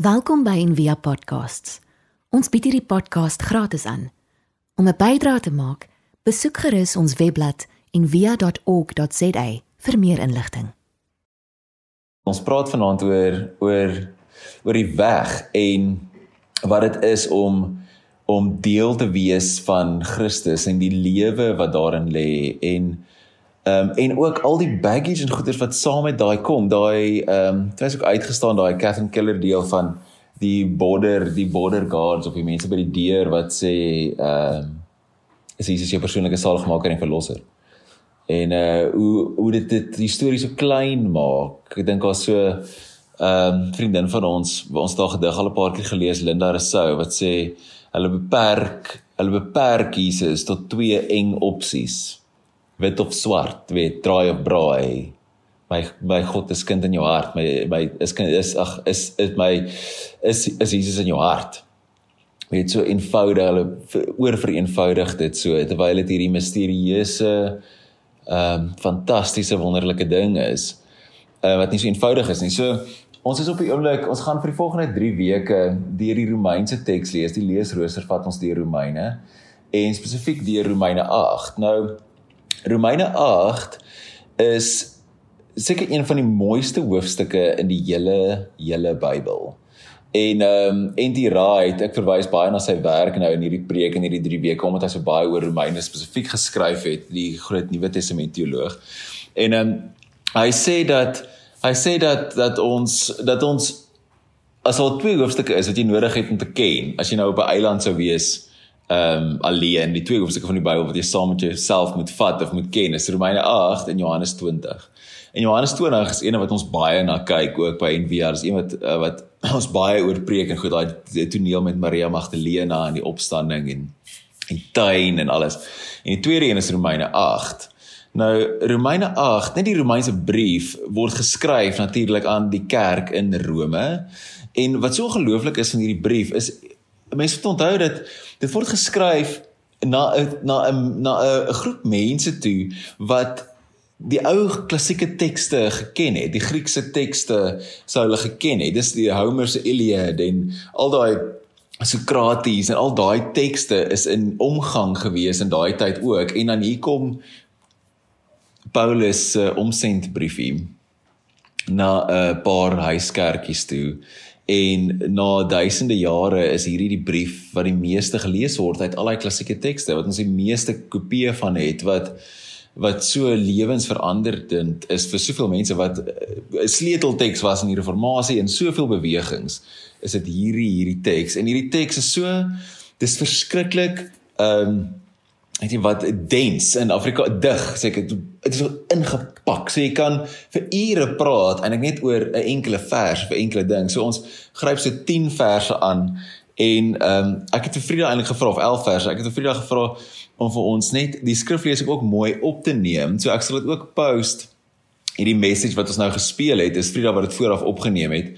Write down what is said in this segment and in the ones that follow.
Welkom by Envia Podcasts. Ons bied hierdie podcast gratis aan. Om 'n bydrae te maak, besoek gerus ons webblad en via.org.za vir meer inligting. Ons praat vanaand oor oor oor die weg en wat dit is om om deel te wees van Christus en die lewe wat daarin lê en ehm um, en ook al die baggage en goeder wat saam met daai kom daai ehm um, dit was ook uitgestaan daai Catherine Keller deel van die border die border guards of die mense by die deur wat sê ehm um, is Jesus jou persoonlike saligmaker en verlosser. En uh hoe hoe dit dit die storie so klein maak. Ek dink daar's so 'n um, ehm, vriendin van ons, ons daag gedig al 'n paar keer gelees Linda Rousseau wat sê hulle beperk hulle beperk Jesus tot twee eng opsies. Wit of swart, weet draai of braai. My my God is kind in jou hart. My my is kind is ag is is my is is Jesus in jou hart weet so eenvoudig hulle oor vereenvoudig dit so terwyl dit hierdie misterieuse ehm um, fantastiese wonderlike ding is uh, wat nie so eenvoudig is nie. So ons is op die oomblik ons gaan vir die volgende 3 weke deur die Romeinse teks lees. Die leesrooster vat ons deur Romeine en spesifiek deur Romeine 8. Nou Romeine 8 is seker een van die mooiste hoofstukke in die hele hele Bybel. En ehm um, NT Wright, ek verwys baie na sy werk nou in hierdie preek in hierdie 3 weke omdat hy so baie oor Romeine spesifiek geskryf het, die groot Nuwe Testament teoloog. En ehm um, hy sê dat hy sê dat dat ons dat ons as al twee hoofstukke is wat jy nodig het om te ken as jy nou op 'n eiland sou wees ehm um, alleen, die twee hoofstukke van die Bybel wat jy saam met jouself moet vat of moet ken, is Romeine 8 en Johannes 20. En Johannes 20 is een wat ons baie na kyk ook by NVR, is een wat uh, wat ons baie oor preek en goed daai toneel met Maria Magdalena en die opstanding en en tuin en alles. En die tweede een is Romeine 8. Nou Romeine 8, net die Romeinse brief word geskryf natuurlik aan die kerk in Rome. En wat so ongelooflik is van hierdie brief is mense moet onthou dat dit word geskryf na na 'n na 'n groep mense toe wat die ou klassieke tekste geken het, die Griekse tekste sou hulle geken het. Dis die Homer se Iliad en al daai Sokrates en al daai tekste is in omgang gewees in daai tyd ook. En dan hier kom Paulus se uh, omsendbriefie na 'n uh, paar huiskerkies toe. En na duisende jare is hierdie die brief wat die meeste gelees word uit al daai klassieke tekste wat ons die meeste kopieë van het wat wat so lewensveranderend is vir soveel mense wat eh, 'n sleutelteks was in die reformatie en soveel bewegings is dit hierdie hierdie teks en hierdie teks is so dis verskriklik ehm um, weet jy wat dens in Afrika dig sê ek dit is ingepak so jy kan vir ure praat en ek net oor 'n enkele vers vir enkele ding so ons gryp so 10 verse aan en ehm um, ek het vir Frida eintlik gevra of 11 verse ek het vir Frida gevra om vir ons net die skriflesing ook mooi op te neem. So ek sal dit ook post hierdie message wat ons nou gespeel het, is Frida wat dit vooraf opgeneem het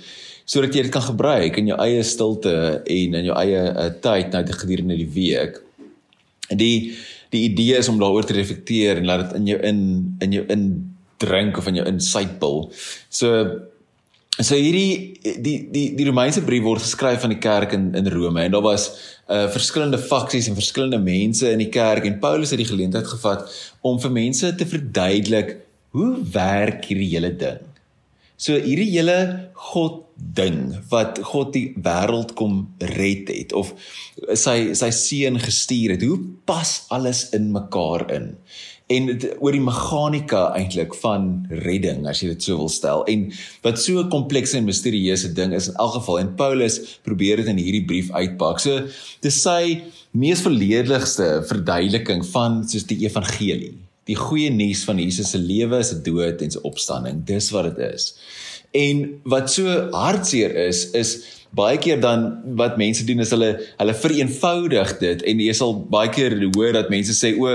sodat jy dit kan gebruik in jou eie stilte en in jou eie uh, tyd nou gedurende die week. Die die idee is om daaroor te reflekteer en laat dit in jou in in jou in drink of in jou insightful. So so hierdie die die die Romeinse brief word geskryf van die kerk in in Rome en daar was uh verskillende faksies en verskillende mense in die kerk en Paulus het die geleentheid gevat om vir mense te verduidelik hoe werk hierdie hele ding. So hierdie hele God ding wat God die wêreld kom red het of sy sy seun gestuur het, hoe pas alles in mekaar in? en oor die meganika eintlik van redding as jy dit so wil stel en wat so 'n komplekse en misterieuse ding is in elk geval en Paulus probeer dit in hierdie brief uitpak. So dis sy mees volledigste verduideliking van soos die evangelie. Die goeie nuus van Jesus se lewe, sy dood en sy opstanding. Dis wat dit is. En wat so hartseer is is baie keer dan wat mense doen is hulle hulle vereenvoudig dit en jy sal baie keer hoor dat mense sê o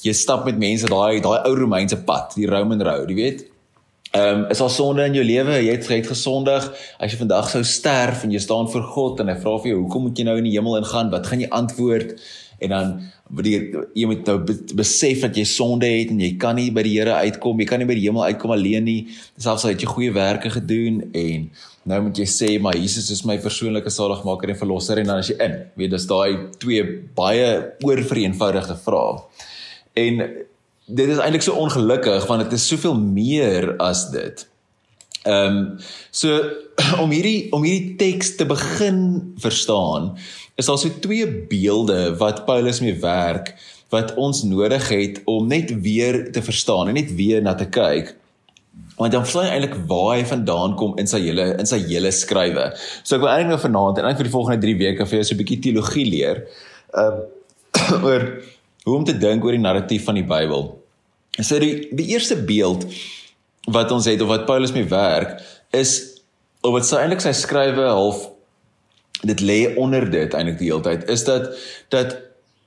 jy stap met mense daai daai ou Romeinse pad die Roman road jy weet. Ehm um, is al sonde in jou lewe? Jy het het gesondig. As jy vandag sou sterf en jy staan voor God en hy vra vir jou hoekom moet jy nou in die hemel ingaan? Wat gaan jy antwoord en dan jy jy moet nou besef dat jy sonde het en jy kan nie by die Here uitkom, jy kan nie by die hemel uitkom alleen nie. Selfs al het jy goeie werke gedoen en nou moet jy sê maar Jesus is my persoonlike saligmaker en verlosser en dan as jy in, weet dis daai twee baie oorvereenvoudigde vrae. En dit is eintlik so ongelukkig want dit is soveel meer as dit. Ehm um, so om hierdie om hierdie teks te begin verstaan is daar so twee beelde wat Paulus mee werk wat ons nodig het om net weer te verstaan en net weer na te kyk. Want dan verstaan jy eintlik waar hy vandaan kom in sy hele in sy hele skrywe. So ek wil eintlik nou vanaand en eintlik vir die volgende 3 weke vir jou so 'n bietjie teologie leer. Ehm um, oor hoe om te dink oor die narratief van die Bybel. So die die eerste beeld wat ons het of wat Paulus mee werk is of wat sy eintlik sy skrywe half dit lê onder dit eintlik die hele tyd is dat dat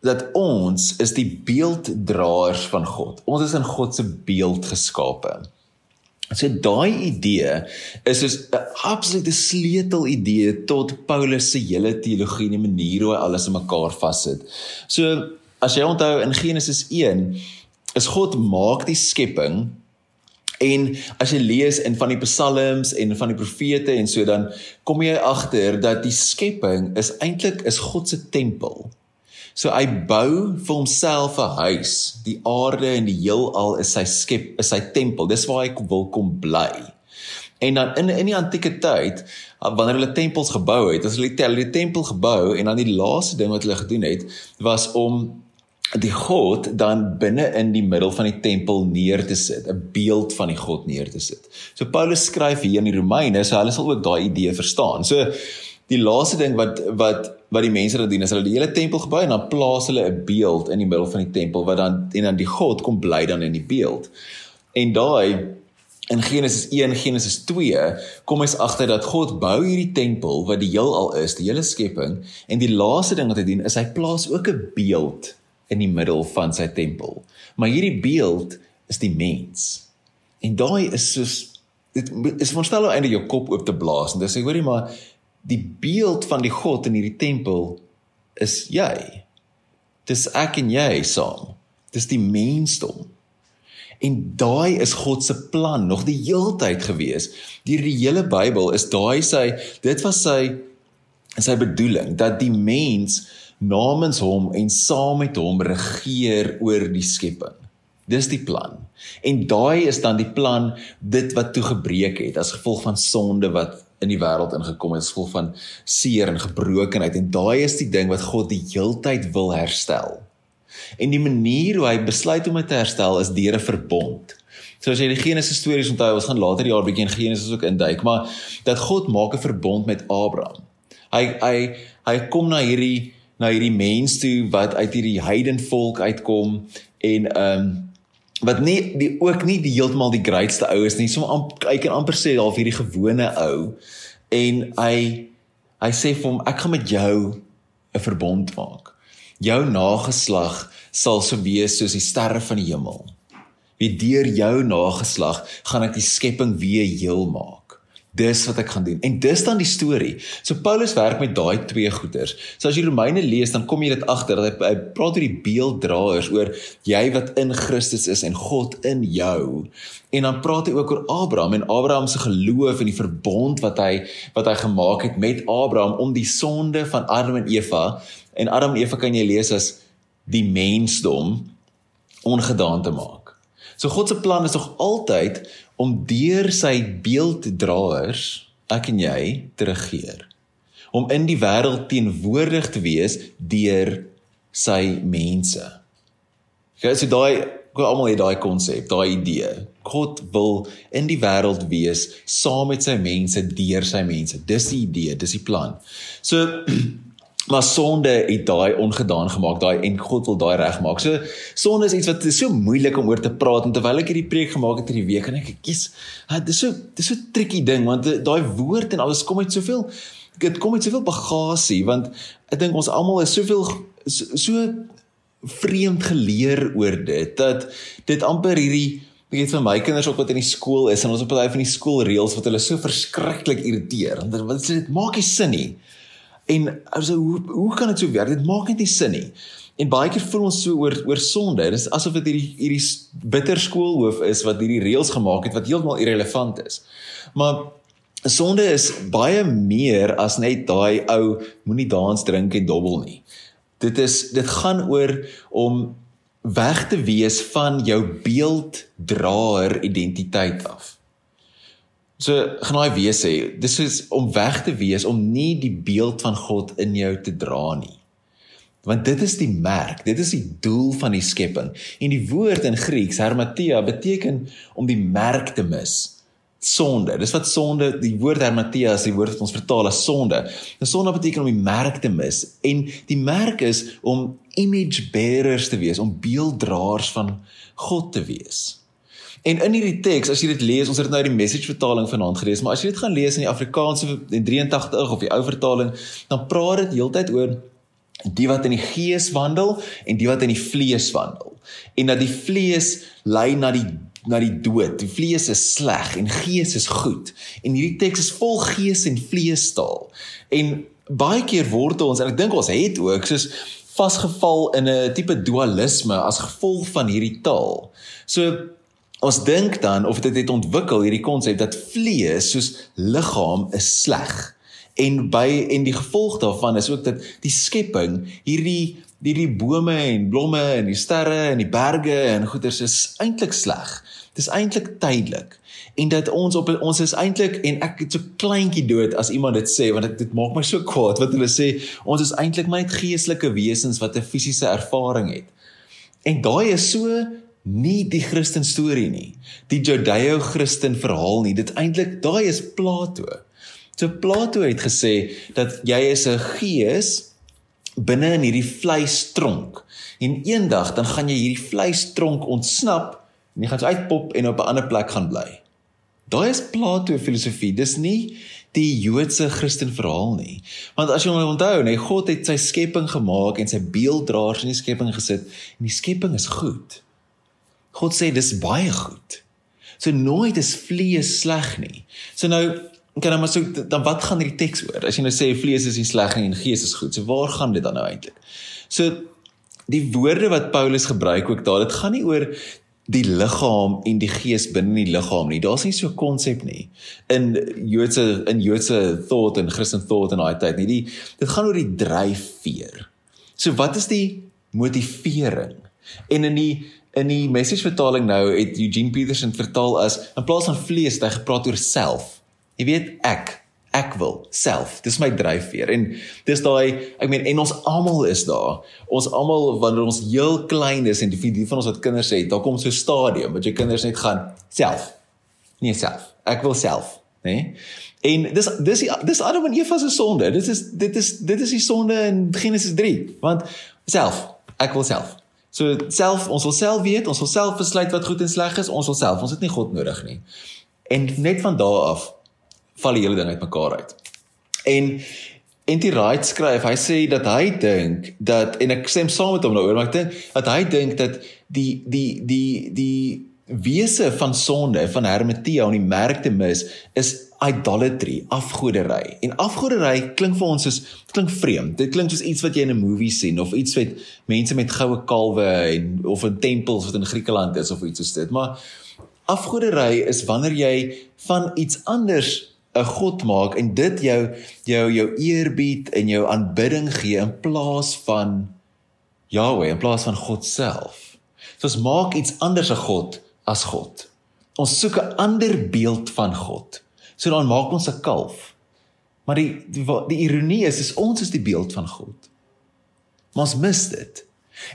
dat ons is die beelddraers van God. Ons is in God se beeld geskape. So daai idee is soos 'n absolute sleutel idee tot Paulus se hele teologie en die manier hoe hy alles in mekaar vassit. So as jy onthou in Genesis 1 is God maak die skepping en as jy lees in van die psalms en van die profete en so dan kom jy agter dat die skepping is eintlik is God se tempel. So hy bou vir homself 'n huis. Die aarde en die heelal is sy skep, is sy tempel. Dis waar hy wil kom bly. En dan in in die antieke tyd, wanneer hulle tempels gebou het, as hulle die tempel gebou en dan die laaste ding wat hulle gedoen het, was om die God dan binne in die middel van die tempel neer te sit, 'n beeld van die God neer te sit. So Paulus skryf hier in die Romeine, so hulle sal ook daai idee verstaan. So die laaste ding wat wat wat die mense dan doen is hulle die hele tempel gebou en dan plaas hulle 'n beeld in die middel van die tempel wat dan en dan die God kom bly dan in die beeld. En daai in Genesis 1 Genesis 2 kom ons agter dat God bou hierdie tempel wat die heelal is, die hele skepping en die laaste ding wat hy doen is hy plaas ook 'n beeld in die middel van sy tempel. Maar hierdie beeld is die mens. En daai is soos dit is verstel nou eintlik jou kop oop te blaas en dis sê hoorie maar die beeld van die God in hierdie tempel is jy. Dis ek en jy saam. Dis die mensdom. En daai is God se plan nog die heeltyd gewees. Die hele Bybel is daai sy dit was sy sy bedoeling dat die mens namens hom en saam met hom regeer oor die skepping. Dis die plan. En daai is dan die plan dit wat toe gebreek het as gevolg van sonde wat in die wêreld ingekom het as gevolg van seer en gebrokenheid en daai is die ding wat God die heeltyd wil herstel. En die manier hoe hy besluit om dit te herstel is deur 'n verbond. So as jy die Genesis stories onthou, ons gaan later die jaar bietjie in Genesis ook induik, maar dat God maak 'n verbond met Abraham. Hy hy hy kom na hierdie na hierdie mens toe wat uit hierdie heidenvolk uitkom en ehm um, wat nie die ook nie die heeltemal die grootste ou is nie. So hy kan amper sê half hierdie gewone ou en hy hy sê vir hom ek gaan met jou 'n verbond maak. Jou nageslag sal so wees soos die sterre van die hemel. Wie deur jou nageslag gaan ek die skepping weer heel maak. Dis wat ek gaan doen. En dis dan die storie. So Paulus werk met daai twee goeters. So as jy Romeine lees, dan kom jy dit agter dat hy, hy praat oor die beelddraers, oor jy wat in Christus is en God in jou. En dan praat hy ook oor Abraham en Abraham se geloof en die verbond wat hy wat hy gemaak het met Abraham om die sonde van Adam en Eva en Adam en Eva kan jy lees as die mensdom ongedaan te maak. So God se plan is nog altyd om deur sy beelddraers ek en jy te regeer om in die wêreld teenwoordig te wees deur sy mense. Okay, so daai gou almal het daai konsep, daai idee. God wil in die wêreld wees saam met sy mense deur sy mense. Dis die idee, dis die plan. So Maar sonde het daai ongedaan gemaak, daai en God wil daai regmaak. So sonde is iets wat is so moeilik om oor te praat en terwyl ek hierdie preek gemaak het hierdie week en ek kies, dit is so dis so tricky ding want daai woord en alles kom uit soveel dit kom uit soveel bagasie want ek dink ons almal is soveel so, so vreemd geleer oor dit dat dit amper hierdie ek het vir my kinders ook wat in die skool is en ons op baie van die skoolreëls wat hulle so verskriklik irriteer want dit maak nie sin nie. En also hoe hoe kan dit so werk? Dit maak net nie sin nie. En baie keer voel ons so oor oor sonde. Dit is asof dit hierdie hierdie bitter skoolhoof is wat hierdie reëls gemaak het wat heeltemal irrelevant is. Maar sonde is baie meer as net daai ou moenie dans drink en dobbel nie. Dit is dit gaan oor om weg te wees van jou beelddraer identiteit af. So gaan hy weer sê, dis is om weg te wees om nie die beeld van God in jou te dra nie. Want dit is die merk, dit is die doel van die skepping. En die woord in Grieks, hermatia, beteken om die merk te mis. Sonde. Dis wat sonde, die woord hermatia is die woord wat ons vertaal as sonde. En sonde beteken om die merk te mis. En die merk is om image bearers te wees, om beelddraers van God te wees. En in hierdie teks, as jy dit lees, ons het nou die message vertaling vanaand gelees, maar as jy dit gaan lees in die Afrikaanse in 83 of die ou vertaling, dan praat dit heeltyd oor die wat in die gees wandel en die wat in die vlees wandel. En dat die vlees lei na die na die dood. Die vlees is sleg en gees is goed. En hierdie teks is vol gees en vleestaal. En baie keer word ons en ek dink ons het ook soos vasgeval in 'n tipe dualisme as gevolg van hierdie taal. So ons dink dan of dit het ontwikkel hierdie konsep dat vlees soos liggaam is sleg en by en die gevolg daarvan is ook dat die skepping hierdie hierdie bome en blomme en die sterre en die berge en goeters is eintlik sleg. Dit is eintlik tydelik en dat ons op ons is eintlik en ek het so kleintjie dood as iemand dit sê want dit maak my so kwaad wat hulle sê ons is eintlik net geestelike wesens wat 'n fisiese ervaring het. En daai is so nie die Christen storie nie. Die Judeo-Christen verhaal nie. Dit eintlik daai is Plato. So Plato het gesê dat jy is 'n gees binne in hierdie vleistronk. En eendag dan gaan jy hierdie vleistronk ontsnap en jy gaan so uitpop en op 'n ander plek gaan bly. Daai is Plato filosofie. Dis nie die Joodse Christen verhaal nie. Want as jy nou onthou, nee, God het sy skepping gemaak en sy beelddraers in die skepping gesit en die skepping is goed. God sê dis baie goed. So nooit is vlees sleg nie. So nou Okay, dan maar so dan wat gaan hierdie teks oor? As jy nou sê vlees is nie sleg nie en gees is goed. So waar gaan dit dan nou eintlik? So die woorde wat Paulus gebruik ook daar, dit gaan nie oor die liggaam en die gees binne die liggaam nie. Daar's nie so 'n konsep nie in Joodse in Joodse thought en Christen thought in daai tyd nie. Die dit gaan oor die dryfveer. So wat is die motivering? En in die in die message vertaling nou het Eugene Peterson vertaal as in plaas van vlees, hy gepraat oor self. Jy weet ek ek wil self. Dis my dryfveer en dis daai ek meen en ons almal is daar. Ons almal wanneer ons heel klein is en die die van ons wat kinders het, daar kom so 'n stadium wat jy kinders net gaan self. Nee self. Ek wil self, né? Nee? En dis dis die, dis Adam en Eva se sonde. Dit is dit is dit is die sonde in Genesis 3, want self, ek wil self. So self, ons wil self weet, ons wil self besluit wat goed en sleg is, ons wil self, ons het nie God nodig nie. En net van daardie af val die hele ding uitmekaar uit. En Anti Wright skryf, hy sê dat hy dink dat en ek stem saam met hom daaroor, maar ek dink dat hy dink dat die die die die wese van sonde van hermetia en die merk te mis is idolatry, afgoderry. En afgoderry klink vir ons soos klink vreemd. Dit klink soos iets wat jy in 'n movie sien of iets wat mense met goue kalwe en of in tempels wat in Griekeland is of iets soos dit. Maar afgoderry is wanneer jy van iets anders 'n god maak en dit jou jou jou eerbied en jou aanbidding gee in plaas van Yahweh in plaas van God self. So ons maak iets anders 'n god as God. Ons soek 'n ander beeld van God. So dan maak ons 'n kalf. Maar die die, die ironie is is ons is die beeld van God. Maar ons mis dit.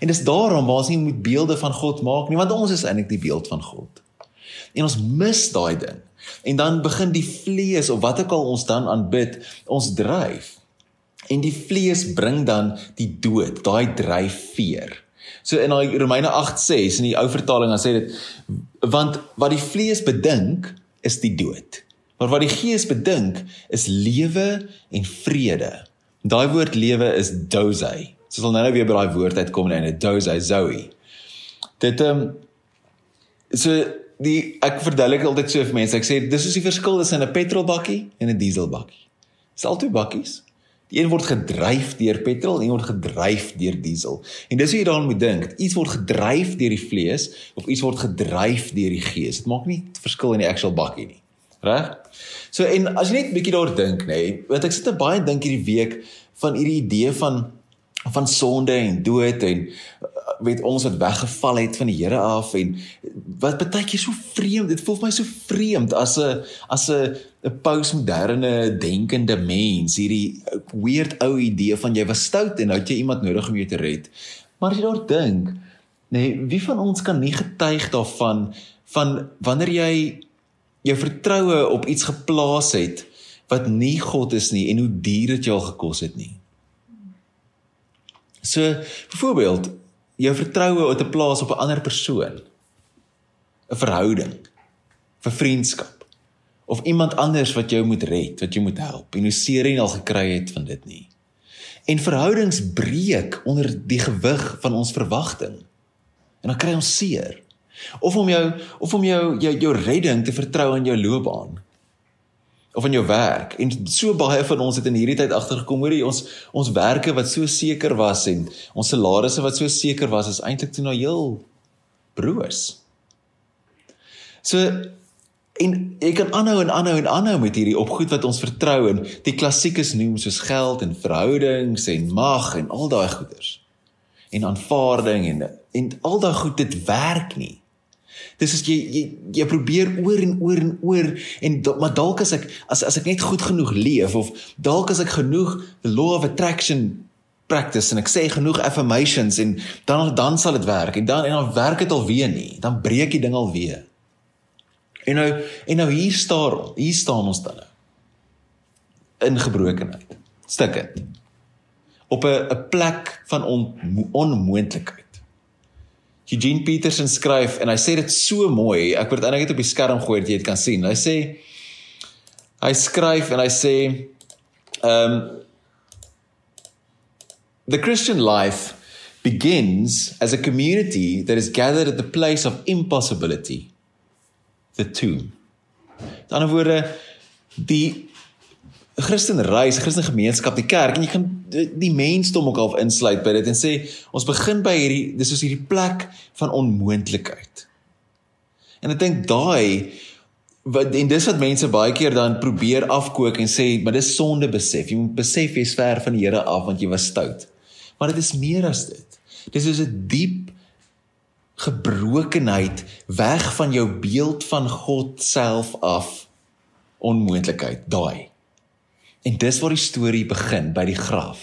En dis daarom waar ons nie moet beelde van God maak nie want ons is eintlik die beeld van God. En ons mis daai ding. En dan begin die vlees of wat ook al ons dan aanbid, ons dryf. En die vlees bring dan die dood, daai dryfveer. So in daai Romeine 8:6 in die ou vertaling dan sê dit want wat die vlees bedink is die dood. Maar wat die gees bedink is lewe en vrede. Daai woord lewe is doze. So sal nou nou weer by daai woord uitkom en dit doze zoe. Dit ehm um, so die ek verduidelik altyd so vir mense. Ek sê dis is die verskil tussen 'n petrolbakkie en 'n dieselbakkie. Dis albei bakkies. Die een word gedryf deur petrol die word gedryf deur diesel. En dis hoe jy daaraan moet dink. Iets word gedryf deur die vlees of iets word gedryf deur die gees. Dit maak nie verskil in die actual bakkie nie. Reg? So en as jy net bietjie daaroor dink, nê, nee, want ek sit net baie dink hierdie week van hierdie idee van van sonde en dood en weet ons wat weggeval het van die Here af en wat baie keer so vreemd dit voel vir my so vreemd as 'n as 'n 'n postmoderne denkende mens hierdie weird ou idee van jy was stout en nou het jy iemand nodig om jou te red. Maar as jy daar dink nê nee, wie van ons kan nie getuig daarvan van wanneer jy jou vertroue op iets geplaas het wat nie God is nie en hoe duur dit jou gekos het nie? So byvoorbeeld jou vertroue op te plaas op 'n ander persoon 'n verhouding vir vriendskap of iemand anders wat jou moet red, wat jou moet help en hoe seer jy al gekry het van dit nie. En verhoudings breek onder die gewig van ons verwagting. En dan kry ons seer. Of om jou of om jou jou, jou redding te vertrou aan jou loopbaan of in jou werk. En so baie van ons het in hierdie tyd agtergekom hoor jy ons ons werke wat so seker was en ons salarisse wat so seker was is eintlik toe nou heel broos. So en ek kan aanhou en aanhou en aanhou met hierdie op goed wat ons vertrou en die klassiekes noem soos geld en verhoudings en mag en al daai goeders. En aanvaarding en en al daai goed dit werk nie. Dis as jy jy jy probeer oor en oor en oor en maar dalk as ek as as ek net goed genoeg leef of dalk as ek genoeg the law of attraction practice en ek sê genoeg affirmations en dan dan sal dit werk en dan en dan werk dit alweer nie dan breek die ding alweer. En nou en nou hier staan hier staan ons dan nou in gebrokenheid. Stikkend. Op 'n 'n plek van on, onmoontlikheid. Eugene Peterson skryf en hy sê dit so mooi. Ek word eintlik net op die skerm gooi dat jy dit kan sien. Hy sê hy skryf en hy sê um The Christian life begins as a community that is gathered at the place of impossibility, the tomb. Dan word die Christen reis, Christen gemeenskap, die kerk en jy kan die mensdom ook al insluit by dit en sê ons begin by hierdie dis is hierdie plek van onmoontlikheid. En ek dink daai wat en dis wat mense baie keer dan probeer afkook en sê maar dis sonde besef. Jy moet besef jy's ver van die Here af want jy was stout. Maar dit is meer as dit. Dis is 'n diep gebrokenheid weg van jou beeld van God self af onmoontlikheid daai En dis waar die storie begin by die graf.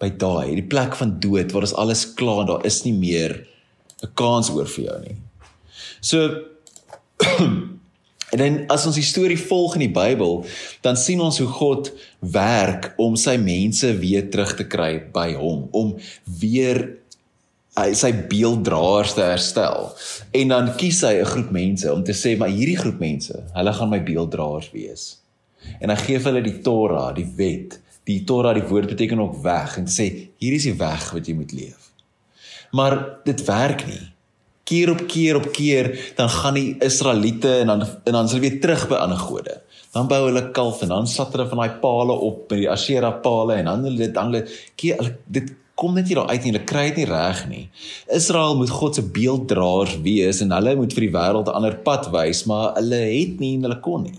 By daai, die plek van dood waar alles klaar, daar is nie meer 'n kans oor vir jou nie. So en dan as ons die storie volg in die Bybel, dan sien ons hoe God werk om sy mense weer terug te kry by hom, om weer sy beelddraers te herstel. En dan kies hy 'n groep mense om te sê maar hierdie groep mense, hulle gaan my beelddraers wees en hy gee vir hulle die Torah, die wet. Die Torah, die woord beteken ook weg en sê hier is die weg wat jy moet leef. Maar dit werk nie. Keer op keer op keer dan gaan die Israeliete en dan en dan sal weer terug by ander gode. Dan bou hulle kalf en dan sat hulle van daai palle op met die Asherah palle en dan hulle dit dan hulle keer dit kom net nie daar uit nie. Hulle kry dit nie reg nie. Israel moet God se beelddraers wees en hulle moet vir die wêreld 'n ander pad wys, maar hulle het nie en hulle kon nie.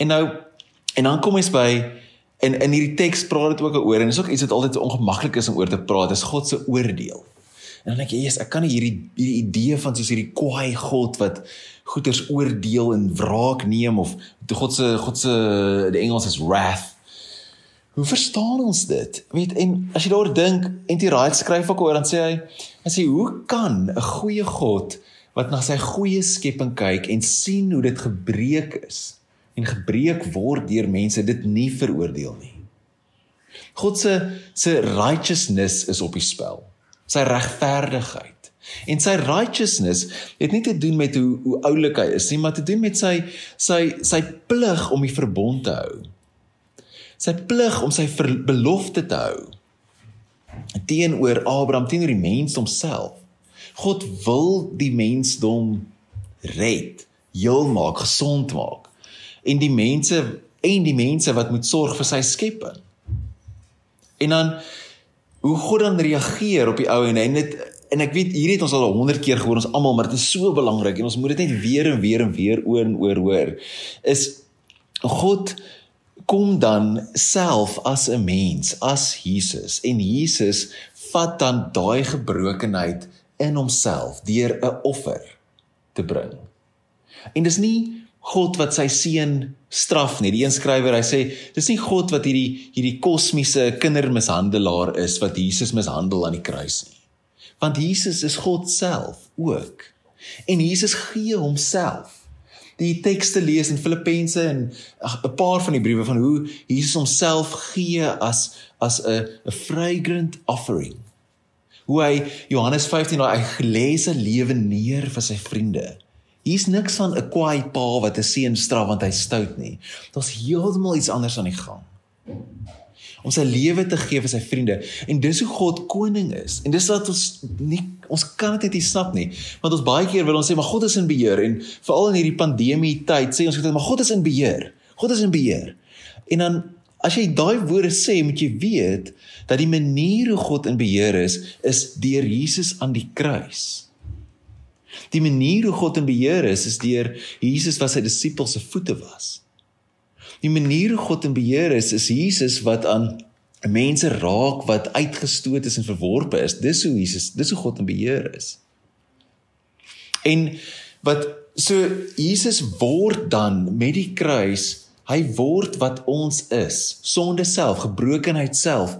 En nou en dan kom ons by in in hierdie teks praat dit ook oor en dis ook iets wat altyd ongemaklik is om oor te praat, is God se oordeel. En dan dink jy, "Jesus, ek kan nie hierdie hierdie idee van soos hierdie kwaai God wat goeders oordeel en wraak neem of God se God se die Engels is wrath. Hoe verstaan ons dit? Weet en as jy daaroor dink, en die raad skryf ook oor dan sê hy, hy sê hoe kan 'n goeie God wat na sy goeie skepping kyk en sien hoe dit gebreek is? En gebreek word deur mense dit nie veroordeel nie. God se se righteousness is op die spel. Sy regverdigheid. En sy righteousness het nie te doen met hoe hoe oulik hy is nie, maar te doen met sy sy sy plig om die verbond te hou. Sy plig om sy belofte te hou teenoor Abraham, teenoor die mens homself. God wil die mensdom red, heel maak, gesond maak en die mense en die mense wat moet sorg vir sy skepping. En dan hoe God dan reageer op die ou en en dit en ek weet hier het ons al 100 keer gehoor ons almal maar dit is so belangrik en ons moet dit net weer en weer en weer oor en oor hoor is God kom dan self as 'n mens as Jesus en Jesus vat dan daai gebrokenheid in homself deur 'n offer te bring. En dis nie God wat sy seun straf nie. Die een skrywer, hy sê, dis nie God wat hierdie hierdie kosmiese kindermishandelaar is wat Jesus mishandel aan die kruis nie want Jesus is God self ook. En Jesus gee homself. Die tekste lees in Filippense en 'n paar van die briewe van hoe Jesus homself gee as as 'n 'n fragrant offering. Hoe hy Johannes 15 daai hy gelese lewe neer vir sy vriende. Hier's niks van 'n kwaai pa wat 'n seun straf want hy stout nie. Daar's heeltemal iets anders aan die gang. Om sy lewe te gee vir sy vriende. En dis hoe God koning is. En dis wat ons nie ons kan dit nie snap nie. Want ons baie keer wil ons sê maar God is in beheer. En veral in hierdie pandemie tyd sê ons net maar God is in beheer. God is in beheer. En dan as jy daai woorde sê moet jy weet dat die manier hoe God in beheer is is deur Jesus aan die kruis die manier hoe God in beheer is is deur Jesus wat sy disippels se voete was Die manier hoe God in beheer is, is Jesus wat aan mense raak wat uitgestoot is en verworpe is. Dis hoe Jesus, dis hoe God in beheer is. En wat so Jesus word dan met die kruis, hy word wat ons is, sonde self, gebrokenheid self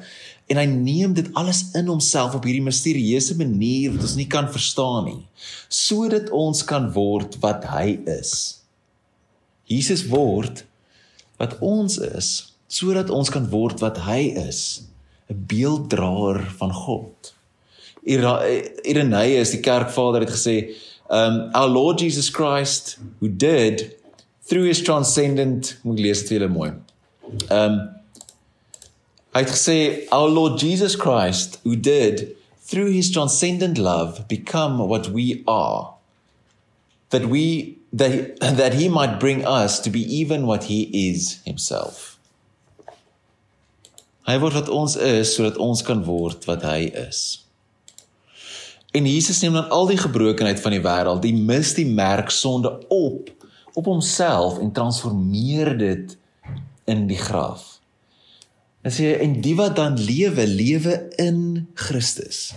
en hy neem dit alles in homself op hierdie misterieuse manier wat ons nie kan verstaan nie sodat ons kan word wat hy is. Jesus word wat ons is sodat ons kan word wat hy is 'n beelddraer van God. Irenaeus die kerkvader het gesê um our lord Jesus Christ who did through his transcendent moet lees dit weer mooi. Um hy het gesê our lord Jesus Christ who did through his transcendent love become what we are that we that, that he might bring us to be even what he is himself. Hy word wat ons is sodat ons kan word wat hy is. En Jesus neem dan al die gebrokenheid van die wêreld, die mis die merk sonde op op homself en transformeer dit in die graf. Hy sê en die wat dan lewe, lewe in Christus.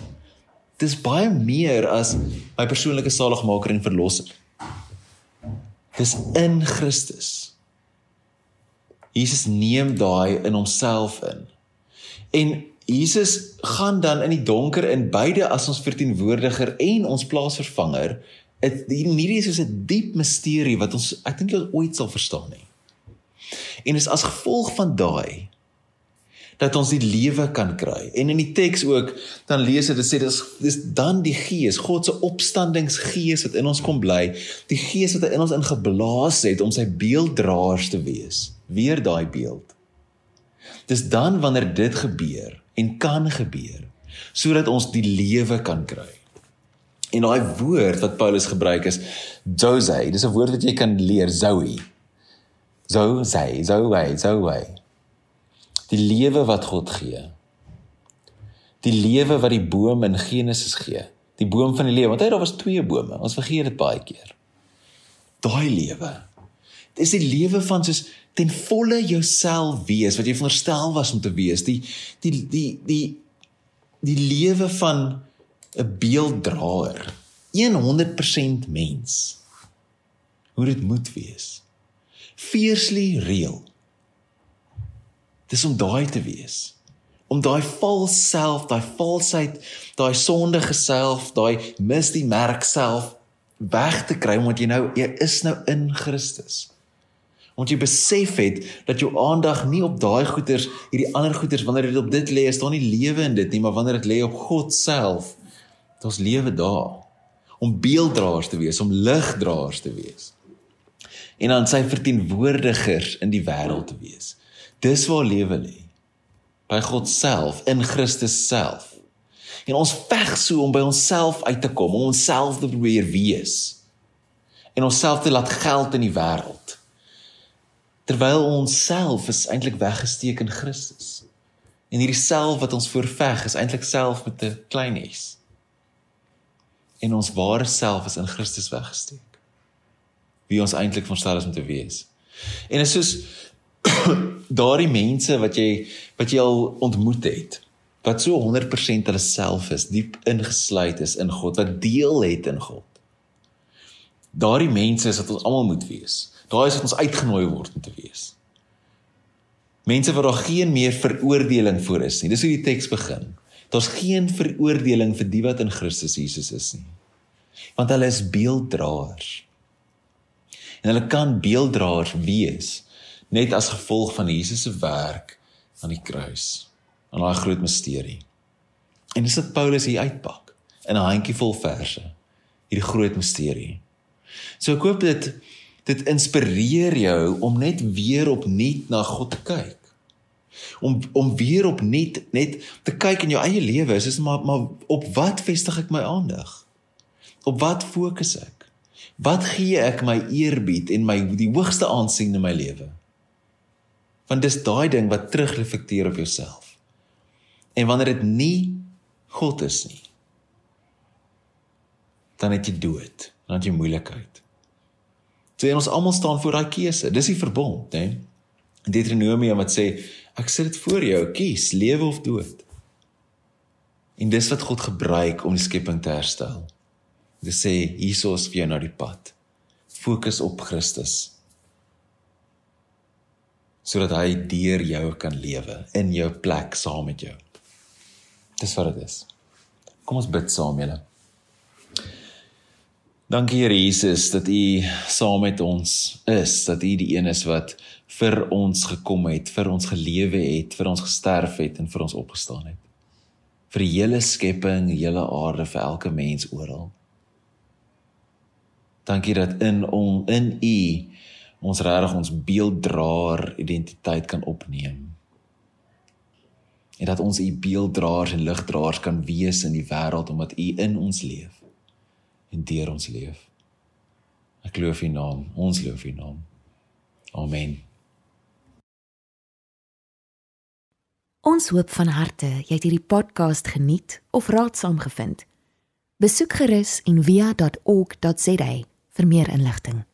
Dis baie meer as my persoonlike saligmaker en verlosser. Dis in Christus. Jesus neem daai in homself in. En Jesus gaan dan in die donker in beide as ons verteenwoordiger en ons plaasvervanger. Dit hierdie is so 'n diep misterie wat ons ek dink ons ooit sal verstaan nie. En is as gevolg van daai dat ons die lewe kan kry. En in die teks ook dan lees dit sê dis dis dan die Gees, God se opstandingsgees wat in ons kom bly, die Gees wat in ons ingeblaas het om sy beelddraers te wees. Weer daai beeld. Dis dan wanneer dit gebeur en kan gebeur sodat ons die lewe kan kry. En daai woord wat Paulus gebruik is zoe, dis 'n woord wat jy kan leer, zoe. Zoe, zoe, zoe, zoe die lewe wat God gee. Die lewe wat die boom in Genesis gee. Die boom van die lewe. Want hy daar was twee bome. Ons vergeet dit baie keer. Daai lewe. Dit is die lewe van soos ten volle jouself wees wat jy veronderstel was om te wees. Die die die die die lewe van 'n beelddraer. 100% mens. Hoe dit moet wees. Fiercely real. Dis om daai te wees. Om daai vals self, daai valsheid, daai sondige self, daai mis die merk self weg te kry omdat jy nou jy is nou in Christus. Want jy besef het dat jou aandag nie op daai goeders, hierdie ander goeders wanneer dit op dit lê, is daar nie lewe in dit nie, maar wanneer dit lê op God self, daar's lewe daar. Om beelddraers te wees, om ligdraers te wees. En dan sy verteenwoordigers in die wêreld te wees. Dis waar lewe lê. By God self, in Christus self. En ons veg so om by onsself uit te kom, om onsself te probeer wees. En onsself te laat geld in die wêreld. terwyl ons self is eintlik weggesteek in Christus. En hierdie self wat ons voorveg is eintlik self met 'n klein s. En ons ware self is in Christus weggesteek. Wie ons eintlik verstel is om te wees. En is soos daardie mense wat jy wat jy al ontmoet het wat so 100% hulle self is, diep ingesluit is in God, wat deel het in God. Daardie mense is wat ons almal moet wees. Daai is wat ons uitgenooi word om te wees. Mense waar daar geen meer veroordeling voor is nie. Dis hoe die teks begin. Daar's geen veroordeling vir die wat in Christus Jesus is nie. Want hulle is beelddraers. En hulle kan beelddraers wees net as gevolg van Jesus se werk aan die kruis, aan daai groot misterie. En dis wat Paulus hier uitpak in 'n handjievol verse, hierdie groot misterie. So ek hoop dit dit inspireer jou om net weer opnuut na God te kyk. Om om weer opnuut net te kyk in jou eie lewe, is maar maar op wat vestig ek my aandag? Op wat fokus ek? Wat gee ek my eerbied en my die hoogste aansien in my lewe? Want dis daai ding wat terugreflekteer op jouself. En wanneer dit nie God is nie, dan het jy dood, dan het jy moeilikheid. So ons almal staan voor daai keuse. Dis die verbond, hè. Deuteronomium wat sê ek sit dit voor jou, kies lewe of dood. En dis wat God gebruik om die skepping te herstel. Dit sê hiersoos vir jou na die pad. Fokus op Christus. Sodat hy deur jou kan lewe in jou plek saam met jou. Dis wat dit is. Kom ons bid saam, julle. Dankie Here Jesus dat U saam met ons is, dat U die een is wat vir ons gekom het, vir ons gelewe het, vir ons gesterf het en vir ons opgestaan het. Vir die hele skepping, die hele aarde, vir elke mens oral. Dankie dat in on, in U ons regtig ons beelddraer identiteit kan opneem. En dat ons U beelddraers en ligdraers kan wees in die wêreld omdat U in ons leef en deur ons leef. Ek loof U naam, ons loof U naam. Amen. Ons hoop van harte jy het hierdie podcast geniet of raadsaam gevind. Besoek gerus en via.ok.za vir meer inligting.